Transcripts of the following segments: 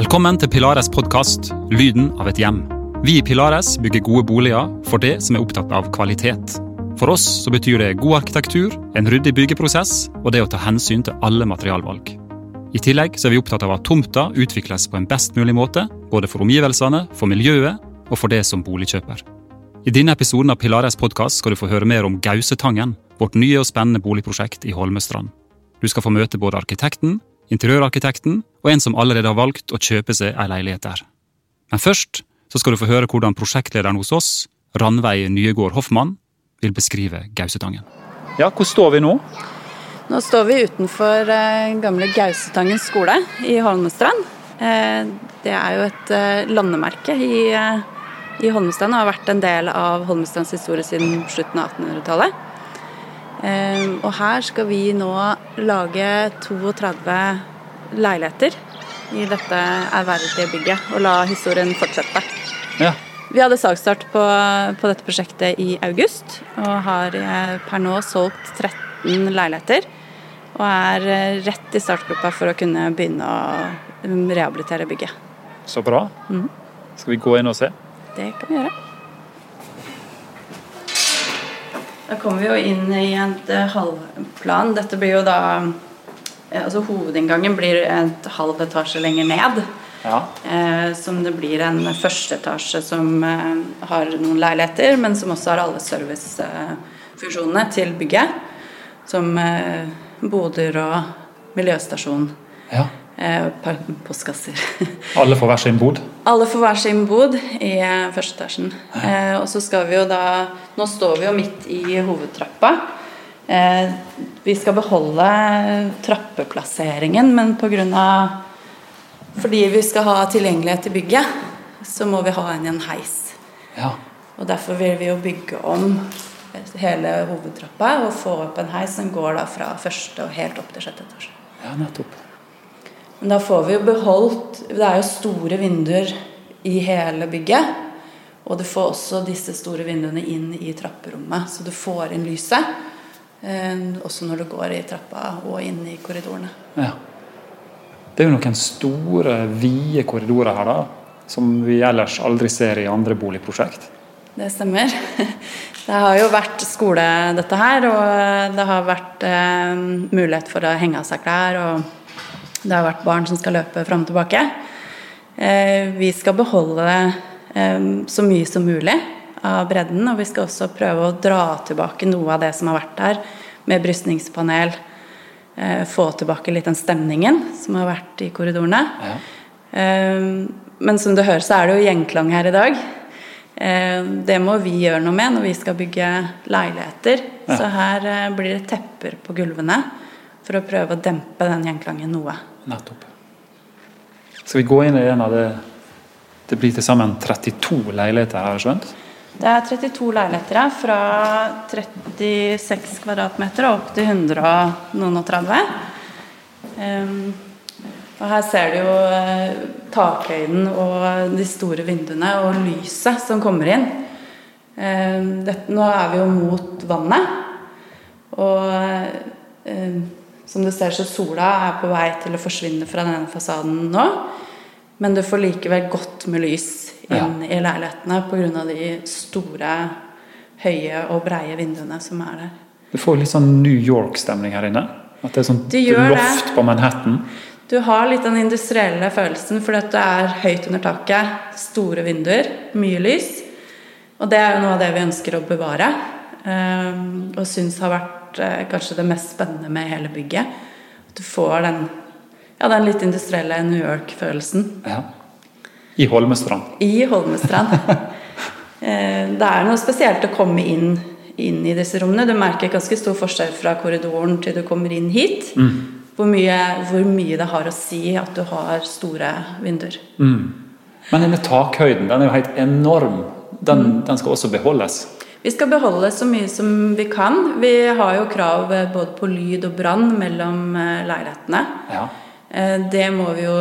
Velkommen til Pilares podkast 'Lyden av et hjem'. Vi i Pilares bygger gode boliger for det som er opptatt av kvalitet. For oss så betyr det god arkitektur, en ryddig byggeprosess og det å ta hensyn til alle materialvalg. I tillegg så er vi opptatt av at tomta utvikles på en best mulig måte, både for omgivelsene, for miljøet og for det som boligkjøper. I denne episoden av Pilares podkast skal du få høre mer om Gausetangen, vårt nye og spennende boligprosjekt i Holmestrand. Du skal få møte både arkitekten, interiørarkitekten og en som allerede har valgt å kjøpe seg ei leilighet der. Men først så skal du få høre hvordan prosjektlederen hos oss, Ranveig Nyegård Hoffmann, vil beskrive Gausetangen. Ja, hvor står vi nå? Nå står vi utenfor eh, gamle Gausetangen skole i Holmestrand. Eh, det er jo et eh, landemerke i, i Holmestrand og har vært en del av Holmestrands historie siden slutten av 1800-tallet. Eh, og her skal vi nå lage 32 leiligheter i dette ærverdige bygget og la historien fortsette. Ja. Vi hadde sakstart på, på dette prosjektet i august, og har eh, per nå solgt 13 leiligheter. Og er eh, rett i startgruppa for å kunne begynne å mm, rehabilitere bygget. Så bra. Skal vi gå inn og se? Det kan vi gjøre. Da kommer vi jo inn i et eh, halvplan. Dette blir jo da eh, Altså hovedinngangen blir et halv etasje lenger ned. Ja. Eh, som det blir en første etasje som eh, har noen leiligheter, men som også har alle servicefunksjonene til bygget. Som eh, boder og miljøstasjon. ja. Eh, postkasser. Alle får hver sin bod? Alle får hver sin bod i eh, første etasjen. Eh, og så skal vi jo da Nå står vi jo midt i hovedtrappa. Eh, vi skal beholde trappeplasseringen, men pga. Fordi vi skal ha tilgjengelighet til bygget, så må vi ha en i en heis. Ja. Og derfor vil vi jo bygge om hele hovedtrappa og få opp en heis som går da fra første og helt opp til sjette etasje. Ja, nettopp. Men da får vi jo beholdt Det er jo store vinduer i hele bygget. Og du får også disse store vinduene inn i trapperommet, så du får inn lyset. Eh, også når du går i trappa og inn i korridorene. Ja. Det er jo noen store, vide korridorer her, da. Som vi ellers aldri ser i andre boligprosjekt. Det stemmer. Det har jo vært skole, dette her, og det har vært eh, mulighet for å henge av seg klær. og det har vært barn som skal løpe fram og tilbake. Eh, vi skal beholde det så mye som mulig av bredden, og vi skal også prøve å dra tilbake noe av det som har vært der, med brystningspanel. Eh, få tilbake litt den stemningen som har vært i korridorene. Ja. Eh, Men som du hører, så er det jo gjengklang her i dag. Eh, Det må vi gjøre noe med når vi skal bygge leiligheter. Ja. Så her eh, blir det tepper på gulvene for å prøve å dempe den gjenklangen noe. Nettopp. Skal vi gå inn i en av det Det blir til sammen 32 leiligheter, har jeg skjønt? Det er 32 leiligheter her, fra 36 kvadratmeter og opp til 130. Um, og her ser du jo eh, takhøyden og de store vinduene og lyset som kommer inn. Um, dette, nå er vi jo mot vannet. Og um, som du ser, så sola er på vei til å forsvinne fra denne fasaden nå. Men du får likevel godt med lys inn i leilighetene pga. de store, høye og breie vinduene som er der. Du får litt sånn New York-stemning her inne. At det er sånn loft det. på Manhattan. Du har litt den industrielle følelsen fordi at det er høyt under taket, store vinduer, mye lys. Og det er jo noe av det vi ønsker å bevare. ehm, og syns har vært eh, kanskje det mest spennende med hele bygget. At du får den, ja, den litt industrielle New York-følelsen. Ja. I Holmestrand. I Holmestrand. Eh, Det er noe spesielt å komme inn, inn i disse rommene. Du merker ganske stor forskjell fra korridoren til du kommer inn hit. Hvor, mye, hvor mye det har å si at du har store vinduer. Men denne takhøyden den er jo helt enorm. Den, Mm. den skal også beholdes. Vi skal beholde så mye som vi kan. Vi har jo krav eh, både på lyd og brann mellom eh, leilighetene. Ja. Eh, Det må vi jo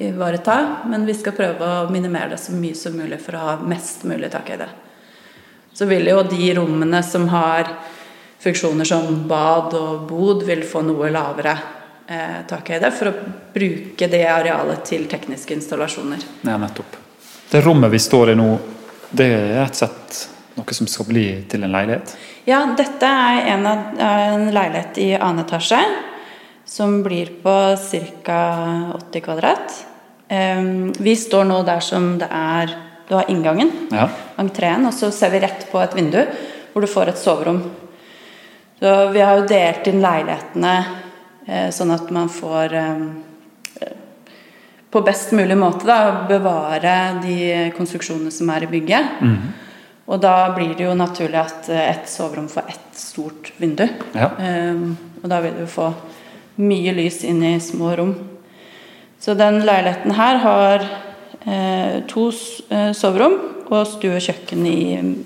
ivareta, men vi skal prøve å minimere det så mye som mulig for å ha mest mulig takhøyde. Så vil jo de rommene som har funksjoner som bad og bod, vil få noe lavere eh, takhøyde for å bruke det arealet til tekniske installasjoner. Ja, nettopp. Det rommet vi står i nå, det er et og slett noe som skal bli til en leilighet? Ja, dette er en, av, en leilighet i annen etasje som blir på ca. 80 kvadrat. Vi står nå der som det er Du har inngangen, Ja. entreen, og så ser vi rett på et vindu hvor du får et soverom. Så vi har jo delt inn leilighetene eh, sånn at man får eh, på best mulig måte da, bevare de konstruksjonene som er i bygget. Og da blir det jo naturlig at eh, et soverom får ett stort vindu. Ja. Um, og da vil du få mye lys inn i små rom. Så den leiligheten her har eh, to eh, soverom og stue og kjøkken i,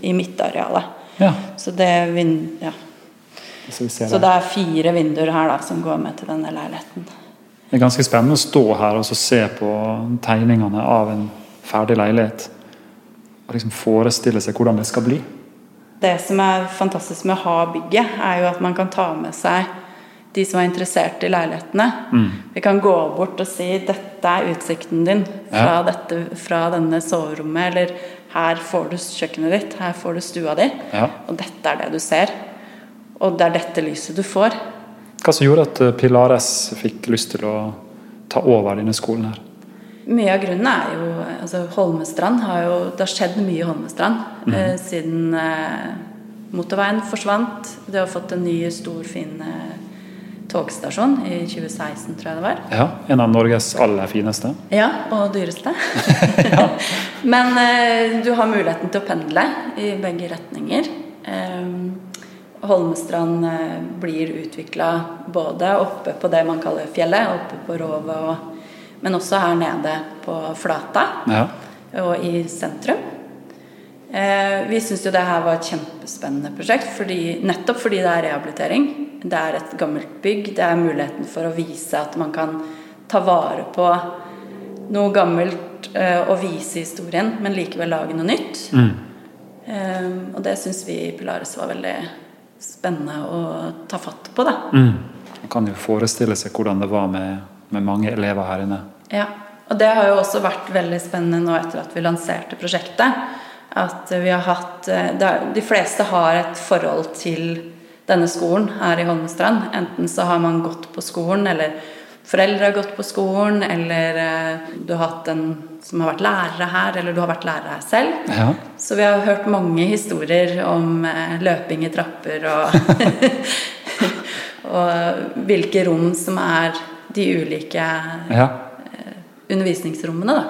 i midtarealet. ja. Så det, er vin, ja. Så, vi ser Så det. det er fire vinduer her da, som går med til denne leiligheten. det er ganske spennende å stå her og så se på tegningene av en ferdig leilighet. Liksom forestille seg hvordan det skal bli. Det som er fantastisk med å ha bygget, er jo at man kan ta med seg de som er interessert i leilighetene. Vi kan gå bort og si 'dette er utsikten din fra, Ja. dette, fra denne soverommet', eller 'her får du kjøkkenet ditt', 'her får du stua di', Ja. og dette er det du ser. Og det er dette lyset du får. Hva som gjorde at eh, Pilares fikk lyst til å ta over denne skolen her? Mye av grunnen er jo altså Holmestrand har jo Det har skjedd mye i Holmestrand eh, siden eh, motorveien forsvant. De har fått en ny, stor, fin eh, togstasjon i 2016, tror jeg det var. Ja, En av Norges aller fineste. Ja, og dyreste. Men eh, du har muligheten til å pendle i begge retninger. Eh, Holmestrand eh, blir utvikla både oppe på det man kaller fjellet, oppe på Rova og, men også her nede på Flata Ja. og i sentrum. Eh, vi syns jo det her var et kjempespennende prosjekt, fordi, nettopp fordi det er rehabilitering. Det er et gammelt bygg. Det er muligheten for å vise at man kan ta vare på noe gammelt eh, og vise historien, men likevel lage noe nytt. Eh, og det syns vi i Pilaris var veldig spennende å ta fatt på, da. Man kan jo forestille seg hvordan det var med, med mange elever her inne. Ja, og det har jo også vært veldig spennende nå etter at vi lanserte prosjektet. At vi har hatt eh, De fleste har et forhold til denne skolen her i Holmestrand. Enten så har man gått på skolen, eller foreldre har gått på skolen, eller eh, du har hatt en som har vært lærere her, eller du har vært lærer her selv. Ja. Så vi har hørt mange historier om eh, løping i trapper og Og hvilke rom som er de ulike ja. undervisningsrommene, da.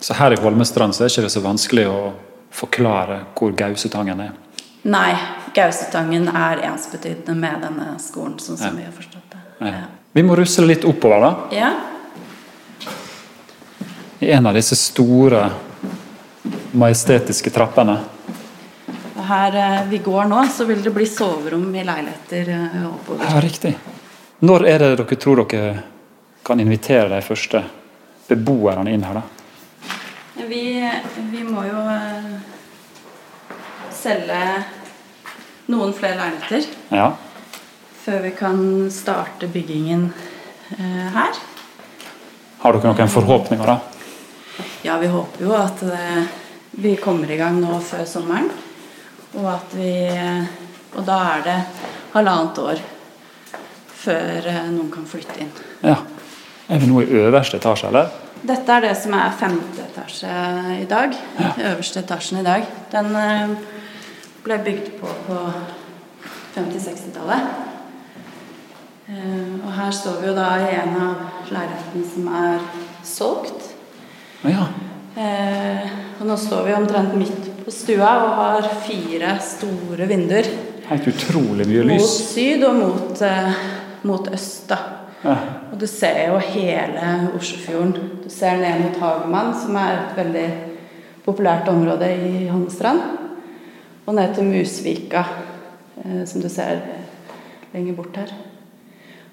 Så her i Holmestrand så er det ikke så vanskelig å forklare hvor Gausetangen er. Nei, Gausetangen er ensbetydende med denne skolen, sånn som Ja. vi har forstått det. Ja. Vi må rusle litt oppover, da. Ja. I en av disse store, majestetiske trappene. Og her eh, vi går nå, så vil det bli soverom i leiligheter eh, oppover. Ja, riktig. Når er det dere tror dere kan invitere de første beboerne inn her, da? Vi, vi må jo eh, selge noen flere leiligheter Ja. før vi kan starte byggingen eh, her. Har dere noen forhåpninger, da? Ja, vi håper jo at eh, vi kommer i gang nå før sommeren. Og at vi eh, Og da er det halvannet år før eh, noen kan flytte inn. Ja. Er vi nå i øverste etasje, eller? Dette er det som er femte etasje i dag. Øverste etasjen i dag. Den eh, ble bygd på på 50-60-tallet. Eh, Og her står vi jo da i en av leilighetene som er solgt. Ja. Og nå står vi omtrent midt på stua og har fire store vinduer. Helt utrolig mye lys. Mot syd og mot, mot øst, da. Ja. Og du ser jo hele Oslofjorden. Du ser ned mot Hagemann, som er et veldig populært område i Holmestrand. Og ned til Musvika, eh, som du ser lenger bort her.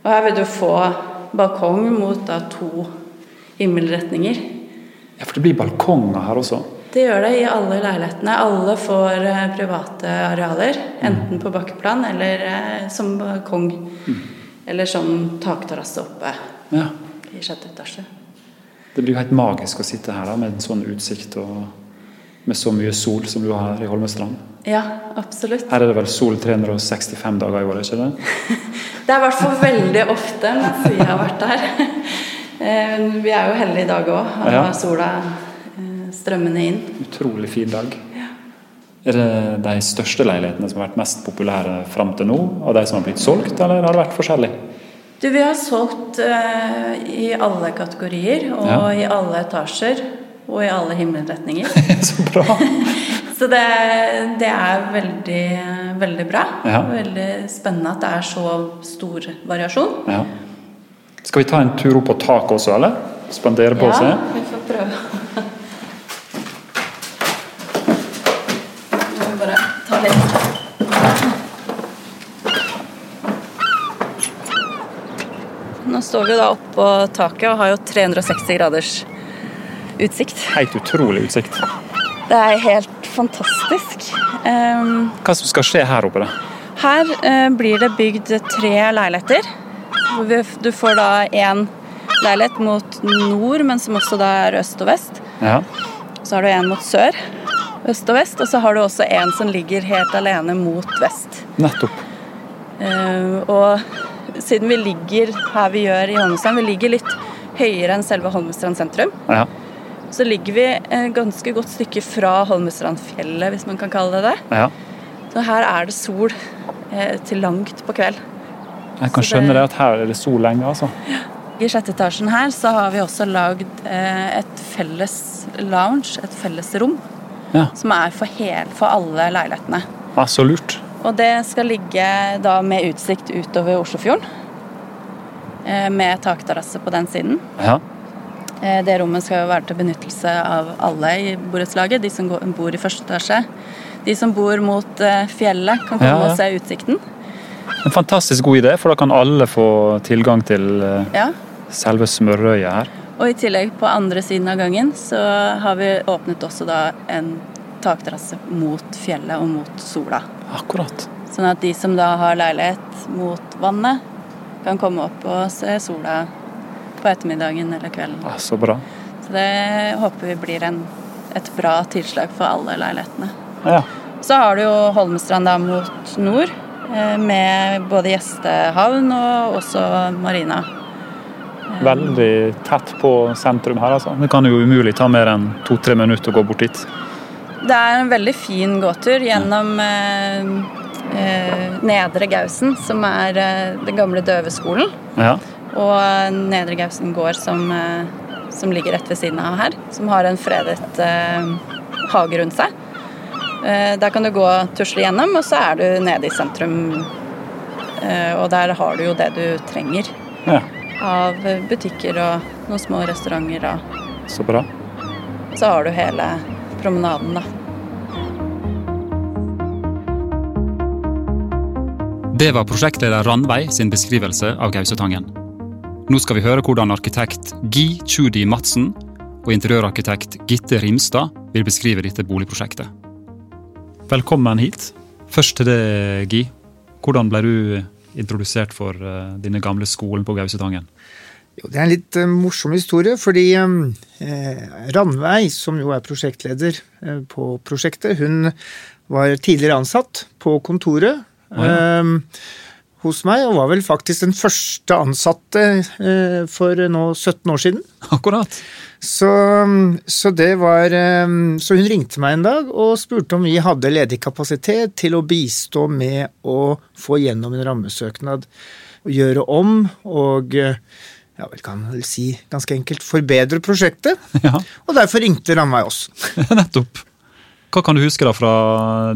Og her vil du få balkong mot da to himmelretninger. ja, for det blir balkonger her også. Det gjør det i alle leilighetene. Alle får eh, private arealer. Enten på bakkeplan eller eh, som balkong Eller som takterrasse oppe Ja. i sjette etasje. Det blir jo helt magisk å sitte her da, med en sånn utsikt og med så mye sol som du har her i Holmestrand. Ja, absolutt. Her er det vel sol 365 dager i året, ikke det? Det er i hvert fall veldig ofte mens vi har vært her. Eh, Vi er jo heldige i dag òg, og Ja. sola eh, strømmende inn. Utrolig fin dag. De største leilighetene som har vært mest populære fram til nå, av de som har blitt solgt, eller har det vært forskjellig? Du, vi har solgt eh, i alle kategorier og Ja. i alle etasjer og i alle himmelretninger. så bra! Så det, det er veldig, veldig bra. Ja. Veldig spennende at det er så stor variasjon. Ja. Skal vi ta en tur opp på taket også, eller? Spandere på Ja, seg? vi får prøve. Vi må bare ta litt Nå står vi da oppe på taket og har jo 360 graders utsikt. Helt utrolig utsikt. Det er helt fantastisk. Um, Hva som skal skje her oppe, da? Her uh, blir det bygd tre leiligheter. Du får da én leilighet mot nord, men som også da er øst og vest. Ja. Så har du en mot sør, øst og vest, og så har du også en som ligger helt alene mot vest. Nettopp. Eh, og siden vi ligger her vi gjør i Holmestrand, vi ligger litt høyere enn selve Holmestrand sentrum, Ja. så ligger vi et ganske godt stykke fra Holmestrandfjellet, hvis man kan kalle det det. ja. Så her er det sol eh, til langt på kveld. Jeg kan Så skjønne det- det at her er det sol lenge, altså. I sjette etasjen her så har vi også lagd eh, et felles lounge, et felles rom, Ja. som er for, hel, for alle leilighetene. ja så lurt. Og det skal ligge da med utsikt utover Oslofjorden. eh, Med takterrasse på den siden. Ja. Eh, Det rommet skal jo være til benyttelse av alle i borettslaget. De som bor i første etasje. De som bor mot eh, fjellet, kan komme Ja, ja. og se utsikten. En fantastisk god idé, for da kan alle få tilgang til Ja. selve smørøyet her. Og i tillegg, på andre siden av gangen, så har vi åpnet også da en takterrasse mot fjellet og mot sola. Akkurat. Sånn at de som da har leilighet mot vannet, kan komme opp og se sola på ettermiddagen eller kvelden. Ja, så bra. Så det håper vi blir en, et bra tilslag for alle leilighetene. Ja. Så har du jo Holmestrand da mot nord, eh, med både gjestehavn og også marina. Veldig tett på sentrum her, altså. Det kan jo umulig ta mer enn to-tre minutter å gå bort dit. Det er en veldig fin gåtur gjennom eh, eh, Nedre Gausen, som er eh, den gamle døveskolen. Ja. Og Nedre Gausen gård, som, eh, som ligger rett ved siden av her. Som har en fredet eh, hage rundt seg. Eh, der kan du gå og tusle gjennom, og så er du nede i sentrum. Eh, og der har du jo det du trenger ja. av butikker og noen små restauranter. Og Så bra. så har du hele promenaden, da. Det var prosjektleder Randveig sin beskrivelse av Gausetangen. Nå skal vi høre hvordan arkitekt Gi Tjudi Madsen og interiørarkitekt Gitte Rimstad vil beskrive dette boligprosjektet. Velkommen hit. Først til det, Gi. Hvordan ble du introdusert for eh, denne gamle skolen på Gausetangen? Jo, det er en litt eh, morsom historie, fordi eh, Ranveig, som jo er prosjektleder eh, på prosjektet, hun var tidligere ansatt på kontoret Å, ja. hos meg, og var vel faktisk den første ansatte for nå 17 år siden. Akkurat. Så, så det var Så hun ringte meg en dag og spurte om vi hadde ledig kapasitet til å bistå med å få gjennom en rammesøknad. Gjøre om og ja, vel kan vel si ganske enkelt forbedre prosjektet. Ja, Og derfor ringte Ranveig oss. nettopp. Hva kan du huske da fra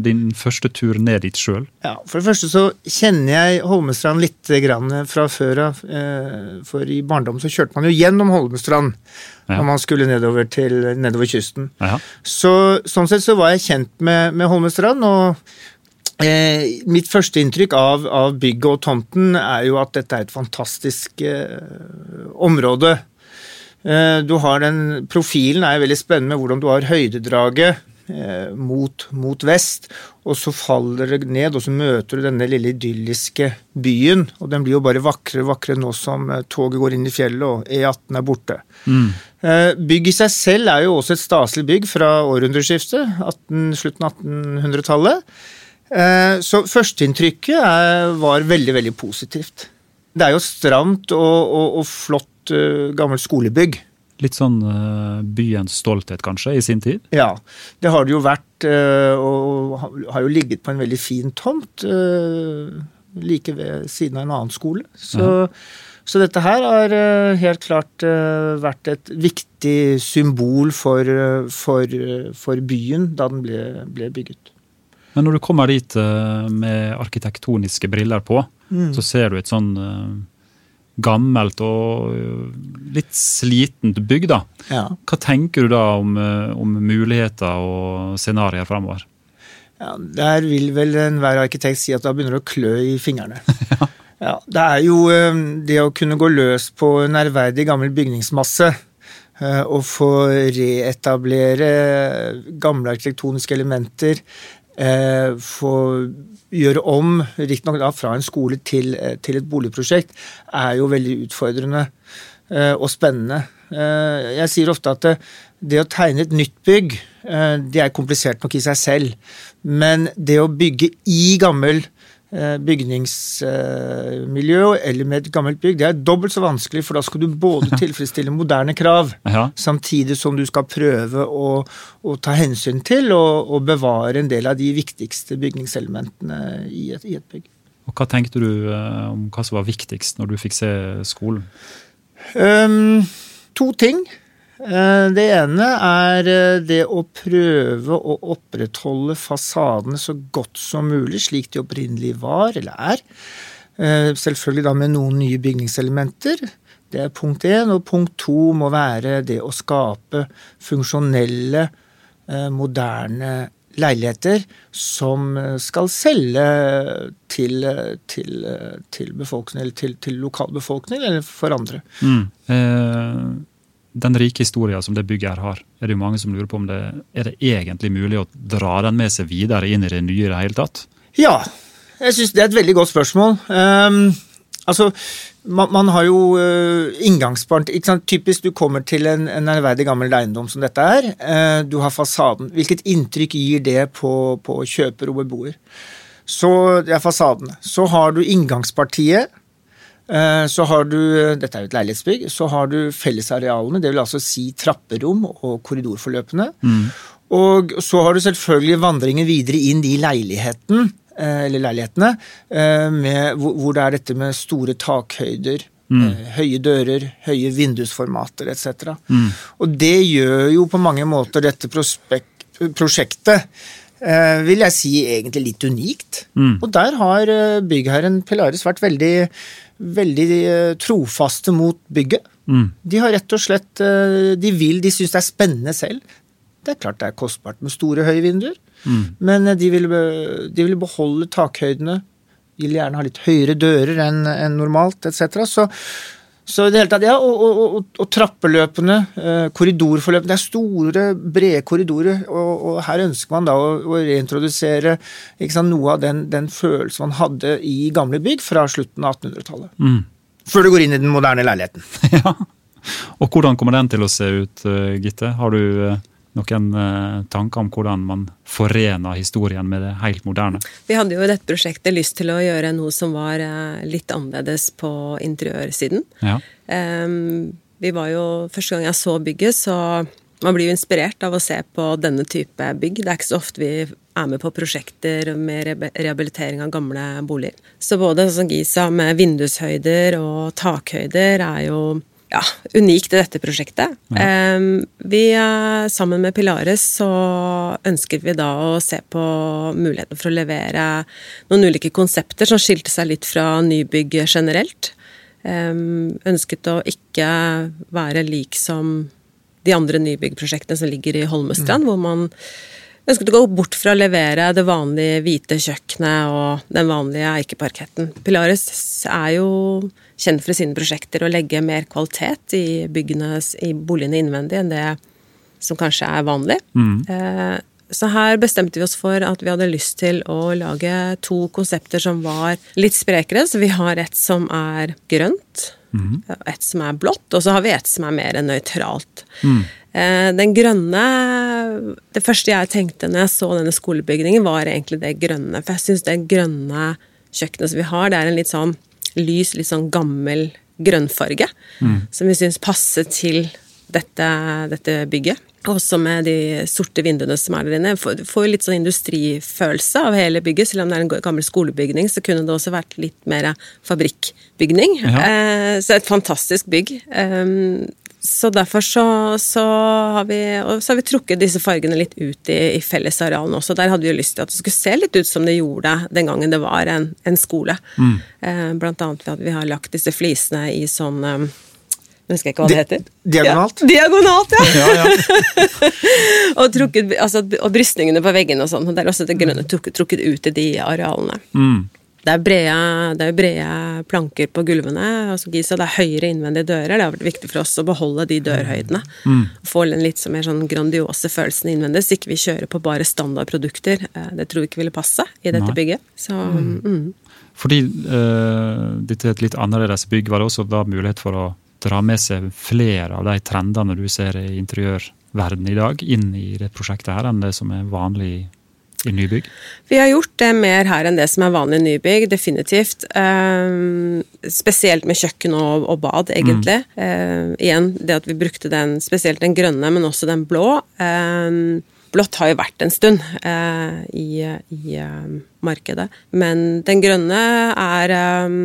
din første tur ned dit sjøl? Ja, For det første så kjenner jeg Holmestrand litt grann fra før av. eh, For i barndommen så kjørte man jo gjennom Holmestrand Ja. når man skulle nedover, til, nedover kysten. Ja. Så, sånn sett så var jeg kjent med, med Holmestrand, og eh, mitt første inntrykk av, av bygget og tomten er jo at dette er et fantastisk eh, område. Eh, du har den Profilen er veldig spennende, hvordan du har høydedraget eh, mot, mot, vest. Og så faller det ned, og så møter du denne lille idylliske byen. Og den blir jo bare vakrere og vakrere nå som eh, toget går inn i fjellet og E18 er borte. Mm. Eh, bygget i seg selv er jo også et staselig bygg fra århundreskiftet, slutten av 1800-tallet. Eh, så førsteinntrykket var veldig, veldig positivt. Det er jo stramt og, og, og flott uh, gammelt skolebygg. Litt sånn uh, byens stolthet, kanskje, i sin tid? Ja, det har det jo vært, og har jo ligget på en veldig fin tomt like ved siden av en annen skole. Så, ja. så dette her har helt klart vært et viktig symbol for, for, for byen da den ble, ble bygget. Men når du kommer dit med arkitektoniske briller på, mm. så ser du et sånn uh, gammelt og uh, litt slitent bygg, da. Ja. Hva tenker du da om, om muligheter og scenarioer framover? Ja, der vil vel enhver arkitekt si at da begynner det å klø i fingrene. ja. ja. Det er jo det å kunne gå løs på en ærverdig gammel bygningsmasse og få reetablere gamle arkitektoniske elementer, få gjøre om, riktignok fra en skole til, eh, til, et boligprosjekt, er jo veldig utfordrende eh, og spennende. Eh, jeg sier ofte at det, det å tegne et nytt bygg, det er komplisert nok i seg selv. Men det å bygge i gammel Eh, bygningsmiljø eller med et gammelt bygg, det er dobbelt så vanskelig, for da skal du både tilfredsstille moderne krav, ja. samtidig som du skal prøve å, å ta hensyn til og, og, bevare en del av de viktigste bygningselementene i et, i et bygg. Og Hva tenkte du eh, om hva som var viktigst når du fikk se skolen? Um, to ting. Eh, det ene er eh, det å prøve å opprettholde fasadene så godt som mulig, slik de opprinnelig var eller er. Eh, selvfølgelig da med noen nye bygningselementer. Det er punkt én. Og punkt to må være det å skape funksjonelle, moderne leiligheter som skal selge til, til, til befolkningen, eller til, til lokalbefolkning, eller for andre. Mm. Eh den rike historien som det bygget her har, er det jo mange som lurer på om det er det egentlig mulig å dra den med seg videre inn i det nye i det hele tatt? Ja, jeg syns det er et veldig godt spørsmål. Um, altså, man, man, har jo uh, inngangsbarn Typisk du kommer til en, en ærverdig gammel eiendom som dette er. Uh, du har fasaden. Hvilket inntrykk gir det på, på kjøper og beboer? Så det er fasadene. Så har du inngangspartiet så har du, dette er jo et leilighetsbygg, så har du fellesarealene, det vil altså si trapperom og korridorforløpene. Mm. Og så har du selvfølgelig vandringen videre inn i leiligheten, eh, eller leilighetene, eh, med, hvor det er dette med store takhøyder. Mm. Høye dører, høye vindusformater etc. Mm. Og det gjør jo på mange måter dette prosjektet vil jeg si egentlig litt unikt. Mm. Og der har byggherren Pelaris vært veldig veldig eh, trofaste mot bygget. Mm. De har rett og slett eh, De vil, de syns det er spennende selv. Det er klart det er kostbart med store, høye vinduer, mm. men eh, de vil, de vil, beholde takhøydene. De vil gjerne ha litt høyere dører enn en normalt, etc. Så så i det hele tatt, ja, og, og, og, og trappeløpene, eh, korridorforløpene Det er store, brede korridorer, og, her ønsker man da å, å reintrodusere sant, noe av den, den, følelsen man hadde i gamle bygg fra slutten av 1800-tallet. Mm. Før du går inn i den moderne leiligheten. ja. Og hvordan kommer den til å se ut, eh, Gitte? Har du eh, noen eh, tanker om hvordan man forener historien med det helt moderne? Vi hadde jo i dette prosjektet lyst til å gjøre noe som var eh, litt annerledes på interiørsiden. Ja. Um, vi var jo, Første gang jeg så bygget, så man blir jo inspirert av å se på denne type bygg. Det er ikke så ofte vi er med på prosjekter med rehabilitering av gamle boliger. Så både som Gisa med vindushøyder og takhøyder er jo ja, unikt i dette prosjektet. Ja. Vi, sammen med Pilares, så ønsket vi da å se på muligheten for å levere noen ulike konsepter som skilte seg litt fra nybygg generelt. Ønsket å ikke være lik som de andre nybyggprosjektene som ligger i Holmestrand, mm. hvor man ønsket å gå bort fra å levere det vanlige hvite kjøkkenet og den vanlige eikeparketten. Pilares er jo kjent for sine prosjekter å legge mer kvalitet i byggene, i boligene innvendig enn det som kanskje er vanlig. Mm. Eh, Så her bestemte vi oss for at vi hadde lyst til å lage to konsepter som var litt sprekere. Så vi har et som er grønt, mm. et som er blått, og så har vi et som er mer nøytralt. Mm. Den grønne Det første jeg tenkte når jeg så denne skolebygningen, var egentlig det grønne. For jeg syns det grønne kjøkkenet som vi har, det er en litt sånn lys, litt sånn gammel grønnfarge. Mm. Som vi syns passer til dette, dette bygget. Også med de sorte vinduene som er der inne. Får, får litt sånn industrifølelse av hele bygget. Selv om det er en gammel skolebygning, så kunne det også vært litt mer fabrikkbygning. Ja. Eh, så et fantastisk bygg. Um, så derfor så, så, har vi, så, har vi, trukket disse fargene litt ut i, i fellesarealene også. Der hadde vi jo lyst til at det skulle se litt ut som det gjorde den gangen det var en, en skole. Mm. Eh, blant annet ved at vi har lagt disse flisene i sånn um, jeg husker ikke hva det heter. Diagonalt? Ja, diagonalt, ja! ja, ja. og, trukket, altså, og brystningene på veggene og sånn. Det er også det grønne trukket, trukket ut i de arealene. Mm. Det er, brede, det er brede planker på gulvene. Altså, Gisa, det er høyere innvendige dører. Det har vært viktig for oss å beholde de dørhøydene. Mm. Få den litt mer sånn grandiose følelsen innvendig, så ikke vi kjører på bare standardprodukter. Eh, det tror vi ikke ville passe i dette Nei. bygget. Så, mm. Mm. Fordi uh, dette er et litt annerledes bygg, var det også da mulighet for å dra med seg flere av de trendene du ser i interiørverdenen i dag, inn i det prosjektet her, enn det som er vanlig i nybygg? Vi har gjort det mer her enn det som er vanlig i nybygg, definitivt. Um, spesielt med kjøkken og, og bad, egentlig. Mm. Uh, igjen, det at vi brukte den, spesielt den grønne, men også den blå. Um, blått har jo vært en stund uh, i, i uh, markedet, men den grønne er um,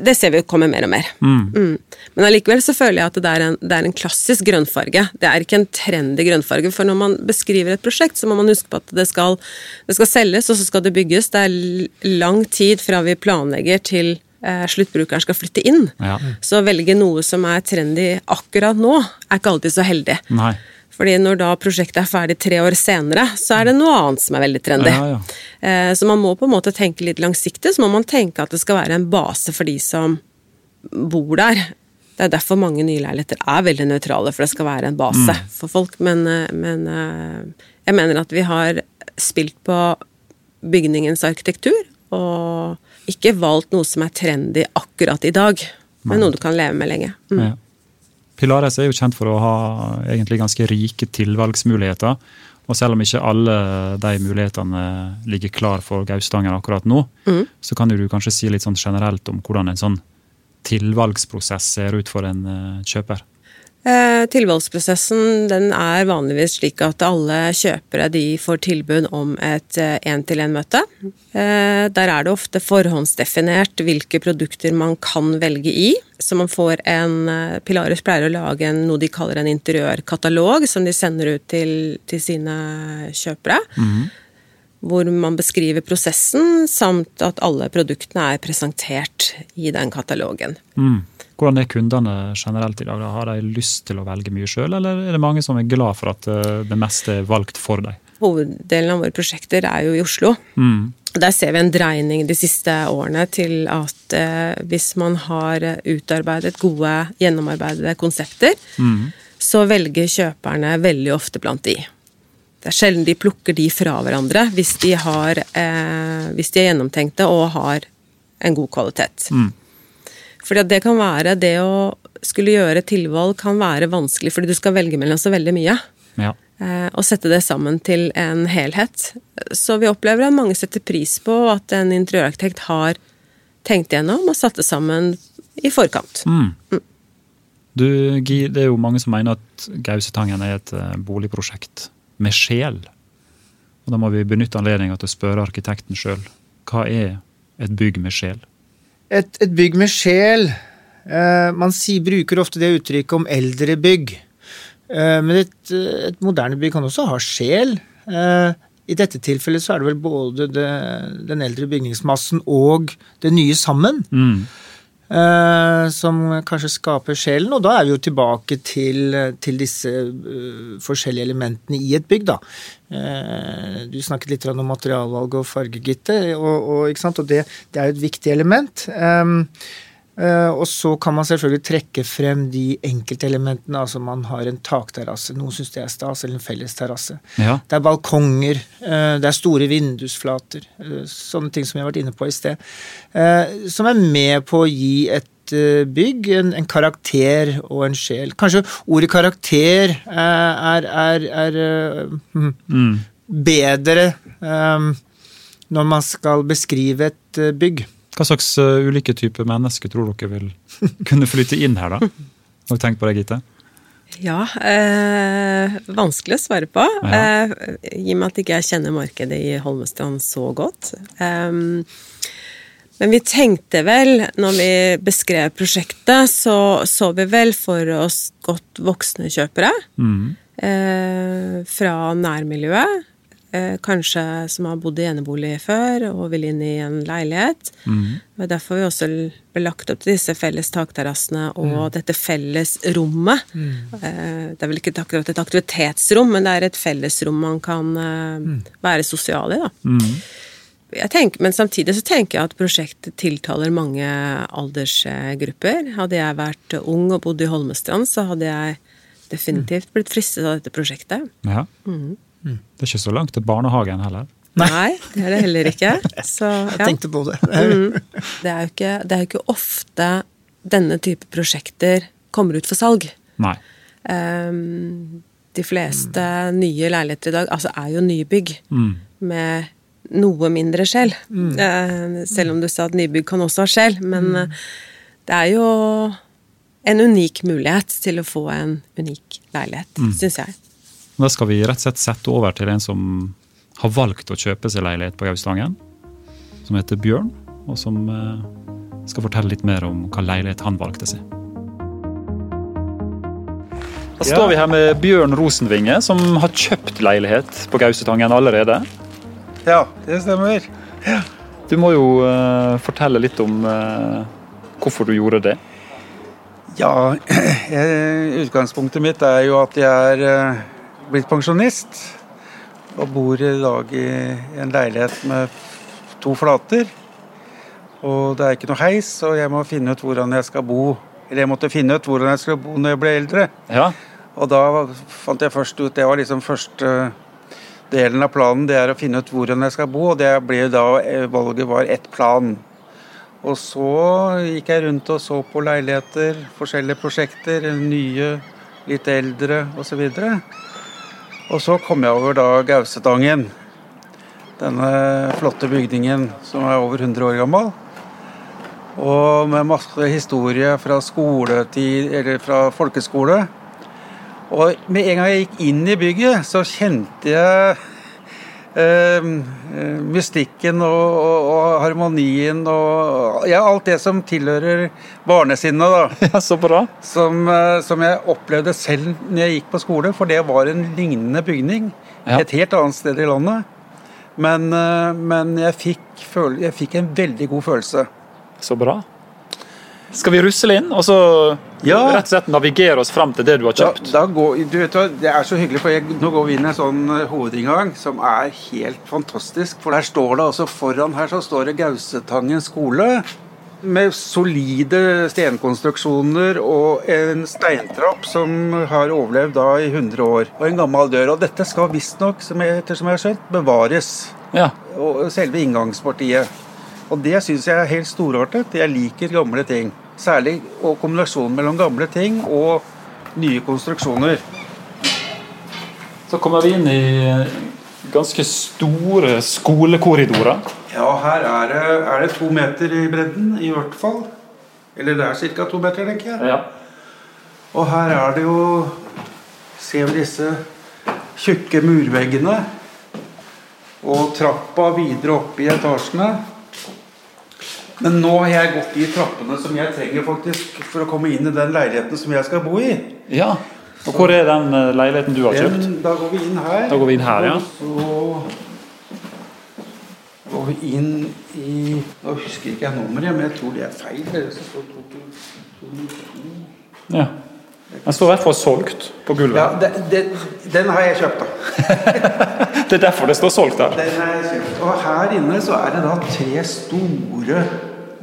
det ser vi jo kommer mer og mer. Mm. Mm. Men allikevel så føler jeg at det er, en, det er, en, klassisk grønnfarge. Det er ikke en trendy grønnfarge, for når man beskriver et prosjekt, så må man huske på at det skal, det skal selges, og så skal det bygges. Det er lang tid fra vi planlegger til eh, sluttbrukeren skal flytte inn. Ja. Så å velge noe som er trendy akkurat nå, er ikke alltid så heldig. Nei. Fordi når da prosjektet er ferdig tre år senere, så er det noe annet som er veldig trendy. Ja, ja. Eh, så man må på en måte tenke litt langsiktig, så må man tenke at det skal være en base for de som bor der. Det er derfor mange nye leiligheter er veldig nøytrale, for det skal være en base mm. for folk. Men, eh, men, eh, jeg mener at vi har spilt på bygningens arkitektur, og ikke valgt noe som er trendy akkurat i dag, men noe du kan leve med lenge. Mm. Ja. Pilares er jo kjent for å ha egentlig ganske rike tilvalgsmuligheter. Og selv om ikke alle de mulighetene ligger klar for Gaustangen akkurat nå, mm. så kan du kanskje si litt sånn generelt om hvordan en sånn tilvalgsprosess ser ut for en uh, kjøper. Eh, tilvalgsprosessen den er vanligvis slik at alle kjøpere de får tilbud om et én-til-én-møte. Eh, der er det ofte forhåndsdefinert hvilke produkter man kan velge i. Så man får en Pilaris pleier å lage en, noe de kaller en interiørkatalog, som de sender ut til, til sine kjøpere. Mm. Hvor man beskriver prosessen, samt at alle produktene er presentert i den katalogen. Mm. Hvordan er kundene generelt i dag? Har de lyst til å velge mye sjøl, eller er det mange som er glad for at eh, det meste er valgt for dem? Hoveddelen av våre prosjekter er jo i Oslo. Mm. Der ser vi en dreining de siste årene til at eh, hvis man har utarbeidet gode, gjennomarbeidede konsepter, mm. så velger kjøperne veldig ofte blant de. Det er sjelden de plukker de fra hverandre hvis de, har, eh, hvis de er gjennomtenkte og har en god kvalitet. Mm. Fordi det kan være det å skulle gjøre tilvalg kan være vanskelig fordi du skal velge mellom så veldig mye. Ja. Eh, og sette det sammen til en helhet. Så vi opplever at mange setter pris på at en interiørarkitekt har tenkt gjennom og satt det sammen i forkant. Mm. Mm. Du, Gi, det er jo mange som mener at Gausetangen er et eh, boligprosjekt med sjel. Og Da må vi benytte anledninga til å spørre arkitekten sjøl. Hva er et bygg med sjel? Et, et bygg med sjel eh, Man si, bruker ofte det uttrykket om eldre bygg. Eh, men et, et, moderne bygg kan også ha sjel. Eh, I dette tilfellet så er det vel både det, den eldre bygningsmassen og det nye sammen. Mm. Uh, som kanskje skaper sjelen. Og da er vi jo tilbake til, til disse uh, forskjellige elementene i et bygg, da. Uh, du snakket litt om materialvalg og fargegitte, og, og, og det, det, er jo et viktig element. Um, Eh, og så kan man selvfølgelig trekke frem de enkeltelementene. Altså man har en takterrasse, noen syns det er stas, eller en fellesterrasse. Ja. Det er balkonger, eh, det er store vindusflater. eh, Sånne ting som jeg har vært inne på i sted. eh, Som er med på å gi et eh, bygg en, en karakter og en sjel. Kanskje ordet karakter eh, er, er, er eh, hm, Mm. bedre um, når man skal beskrive et eh, bygg. Hva slags uh, ulike typer mennesker tror dere vil kunne flytte inn her, da? Har du tenkt på det, Gitte? Ja, eh, vanskelig å svare på. Ja. Eh, I og med at ikke jeg kjenner markedet i Holmestrand så godt. Em, men vi tenkte vel, når vi beskrev prosjektet, så så vi vel for oss godt voksne kjøpere. Mm. Eh, fra nærmiljøet. Eh, kanskje som har bodd i enebolig før og vil inn i en leilighet. Mm. Det er derfor vi også ble lagt opp til disse felles takterrassene og dette felles rommet. Eh, Det er vel ikke akkurat et aktivitetsrom, men det er et fellesrom man kan eh, være sosial i. da. Mm. Jeg tenker, men samtidig så tenker jeg at prosjektet tiltaler mange aldersgrupper. Hadde jeg vært ung og bodd i Holmestrand, så hadde jeg definitivt blitt fristet av dette prosjektet. Ja. Mm. Det er ikke så langt til barnehagen heller. Nei, det er det heller ikke. Så, Jeg tenkte på det. Mm. Det er jo ikke, det er jo ikke ofte denne type prosjekter kommer ut for salg. Nei. Um, de fleste nye leiligheter i dag altså er jo nybygg Mm. med noe mindre skjell. Uh, selv om du sa at nybygg kan også ha skjell. Men eh, det er jo en unik mulighet til å få en unik leilighet, Mm. syns jeg. Da skal vi rett og slett sette over til en som har valgt å kjøpe seg leilighet på Gaustangen. Som heter Bjørn, og som eh, skal fortelle litt mer om hva leilighet han valgte seg. Da står vi her med Bjørn Rosenvinge, som har kjøpt leilighet på Gaustetangen allerede. Ja, det stemmer. Du må jo uh, fortelle litt om uh, hvorfor du gjorde det. Ja, utgangspunktet mitt er jo at jeg er eh, blitt pensjonist. Og bor i dag i en leilighet med to flater. Og det er ikke noe heis, og jeg må finne ut hvordan jeg skal bo. Eller jeg måtte finne ut hvordan jeg skulle bo når jeg ble eldre. Ja, Og da fant jeg først ut Det var liksom første delen av planen. Det er å finne ut hvordan jeg skal bo, og det ble da eh, valget var ett plan. Og så gikk jeg rundt og så på leiligheter, forskjellige prosjekter, nye, litt eldre osv. Og så kom jeg over da Gausetangen. Denne flotte bygningen som er over 100 år gammel. Og med masse historie fra skoletid, eller fra folkeskole. Og med en gang jeg gikk inn i bygget, så kjente jeg eh, eh, mystikken og, og, og harmonien og ja, alt det som tilhører barnesinnet, da. ja så bra. Som, eh, som jeg opplevde selv når jeg gikk på skole, for det var en lignende bygning. Ja. Et helt annet sted i landet. Men, eh, men jeg, fikk, jeg fikk en veldig god følelse. Så bra. Skal vi rusle inn, og så Ja. rett og slett navigere oss fram til det du har kjøpt? da går, du vet hva, Det er så hyggelig, for jeg, nå går vi inn i en sånn eh, hovedinngang som er helt fantastisk. For der står det altså foran her så står det Gausetangen skole. Med solide stenkonstruksjoner og en steintrapp som har overlevd da i 100 år. Og en gammel dør. Og dette skal visstnok, som ettersom jeg har skjønt, bevares. Ja. Og selve inngangspartiet. Og det syns jeg er helt storartet. Jeg liker gamle ting. Særlig og kombinasjonen mellom gamle ting og nye konstruksjoner. Så kommer vi inn i ganske store skolekorridorer. Ja, her er det, er det to meter i bredden, i hvert fall. Eller det er ca. to meter, tenker jeg. Ja. Og her er det jo Ser vi disse tjukke murveggene. Og trappa videre opp i etasjene. Men nå har jeg gått de trappene som jeg trenger faktisk for å komme inn i den leiligheten som jeg skal bo i. ja. Og hvor er den eh, leiligheten du har kjøpt? Da går vi inn her. Da går vi inn her, ja. Og så går vi inn i Nå husker ikke jeg nummeret, men jeg tror det er feil. Det står to- to- to- to- Ja. Den står i hvert fall solgt på gulvet. Ja, det, det, den har jeg kjøpt, da. Det er derfor det står solgt der. Den har jeg kjøpt. Og her inne så er det da tre store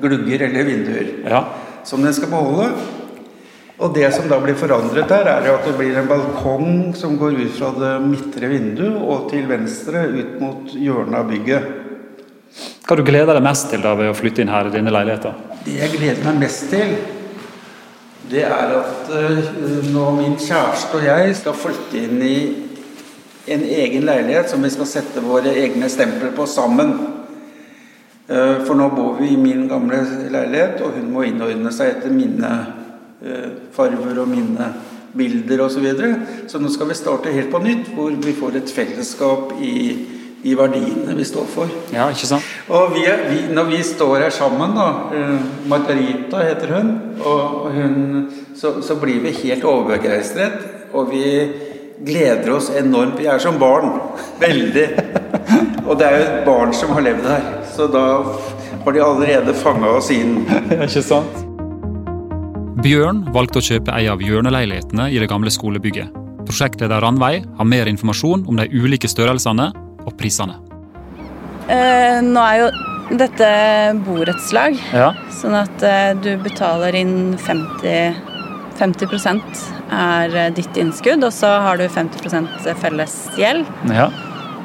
glugger eller vinduer. Ja. som den skal beholde. Og det som da blir forandret der, er at det blir en balkong som går ut fra det midtre vinduet og til venstre ut mot hjørnet av bygget. Hva du gleder deg mest til da ved å flytte inn her i dine leiligheter? Det jeg gleder meg mest til, det er at uh, når min kjæreste og jeg skal flytte inn i en egen leilighet som vi skal sette våre egne stempler på sammen. Uh, for nå bor vi i min gamle leilighet, og hun må innordne seg etter mine Eh, farver og mine bilder osv. Så, videre. så nå skal vi starte helt på nytt, hvor vi får et fellesskap i de verdiene vi står for. Ja, ikke sant? Og vi, vi, når vi står her sammen, da uh, Margarita heter hun, og hun så, så blir vi helt overbegeistret. Og vi gleder oss enormt. Vi er som barn. Veldig. Og det er jo et barn som har levd her, så da har de allerede fanga oss inn. Ja, ikke sant? Bjørn valgte å kjøpe ei av hjørneleilighetene i det gamle skolebygget. Prosjektleder Ranveig har mer informasjon om de ulike størrelsene og prisene. Eh, nå er jo dette borettslag, ja. sånn at eh, du betaler inn 50 50 er eh, ditt innskudd, og så har du 50 felles gjeld. Ja.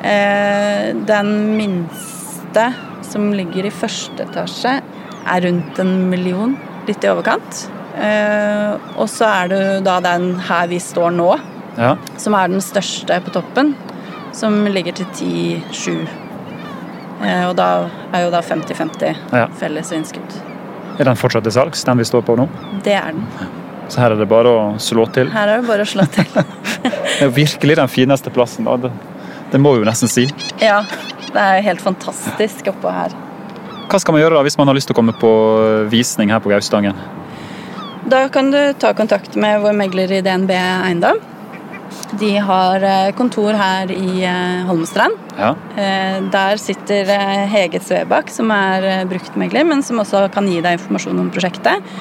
Eh, den minste som ligger i første etasje, er rundt en million, litt i overkant. Uh, og så er det da den her vi står nå, ja. som er den største på toppen, som ligger til 10-7. Uh, eh, og da er jo da 50-50 ja. felles innskudd. Er den fortsatt til salgs, den vi står på nå? Det er den. Så her er det bare å slå til? Her er det bare å slå til. det er virkelig den fineste plassen, da. Det, det må vi jo nesten si. Ja. Det er helt fantastisk oppå her. Hva skal man gjøre da hvis man har lyst til å komme på visning her på Gaustangen? Da kan du ta kontakt med vår megler i DNB Eiendom. De har eh, kontor her i eh, Holmestrand. Ja. Eh, der sitter Hege Svebakk, som er bruktmegler, men som også kan gi deg informasjon om prosjektet.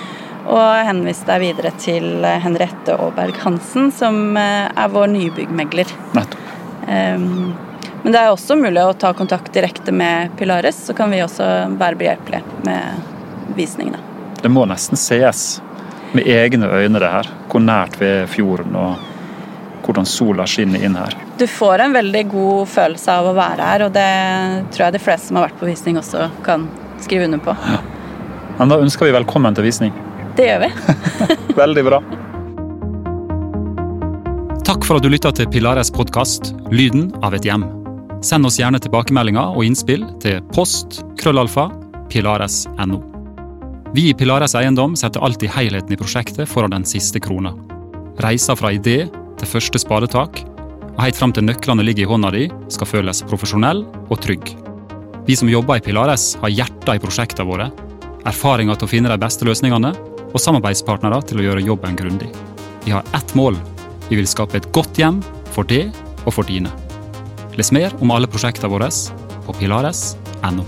Og henvise deg videre til Henriette Aaberg Hansen, som er vår nybyggmegler. Nettopp. Ehm, men det er også mulig å ta kontakt direkte med Pilares, så kan vi også være behjelpelige med visningene. Det må nesten sees med egne øyne det her. Hvor nært vi er fjorden og hvordan sola skinner inn her. Du får en veldig god følelse av å være her, og det tror jeg de fleste som har vært på visning også kan skrive under på. Ja. Men da ønsker vi velkommen til visning. Det gjør vi. veldig bra. Takk for at du lytta til Pilares podkast 'Lyden av et hjem'. Send oss gjerne tilbakemeldinger og innspill til post krøllalfa pilares.no. Vi i Pilares Eiendom setter alltid helheten i prosjektet foran den siste krona. Reisa fra idé til første spadetak, og helt fram til nøklene ligger i hånda di, skal føles profesjonell og trygg. Vi som jobber i Pilares, har hjertet i prosjektene våre, erfaringer til å finne de beste løsningene, og samarbeidspartnere til å gjøre jobben grundig. Vi har ett mål. Vi vil skape et godt hjem for deg og for dine. Les mer om alle prosjektene våre på pilares.no.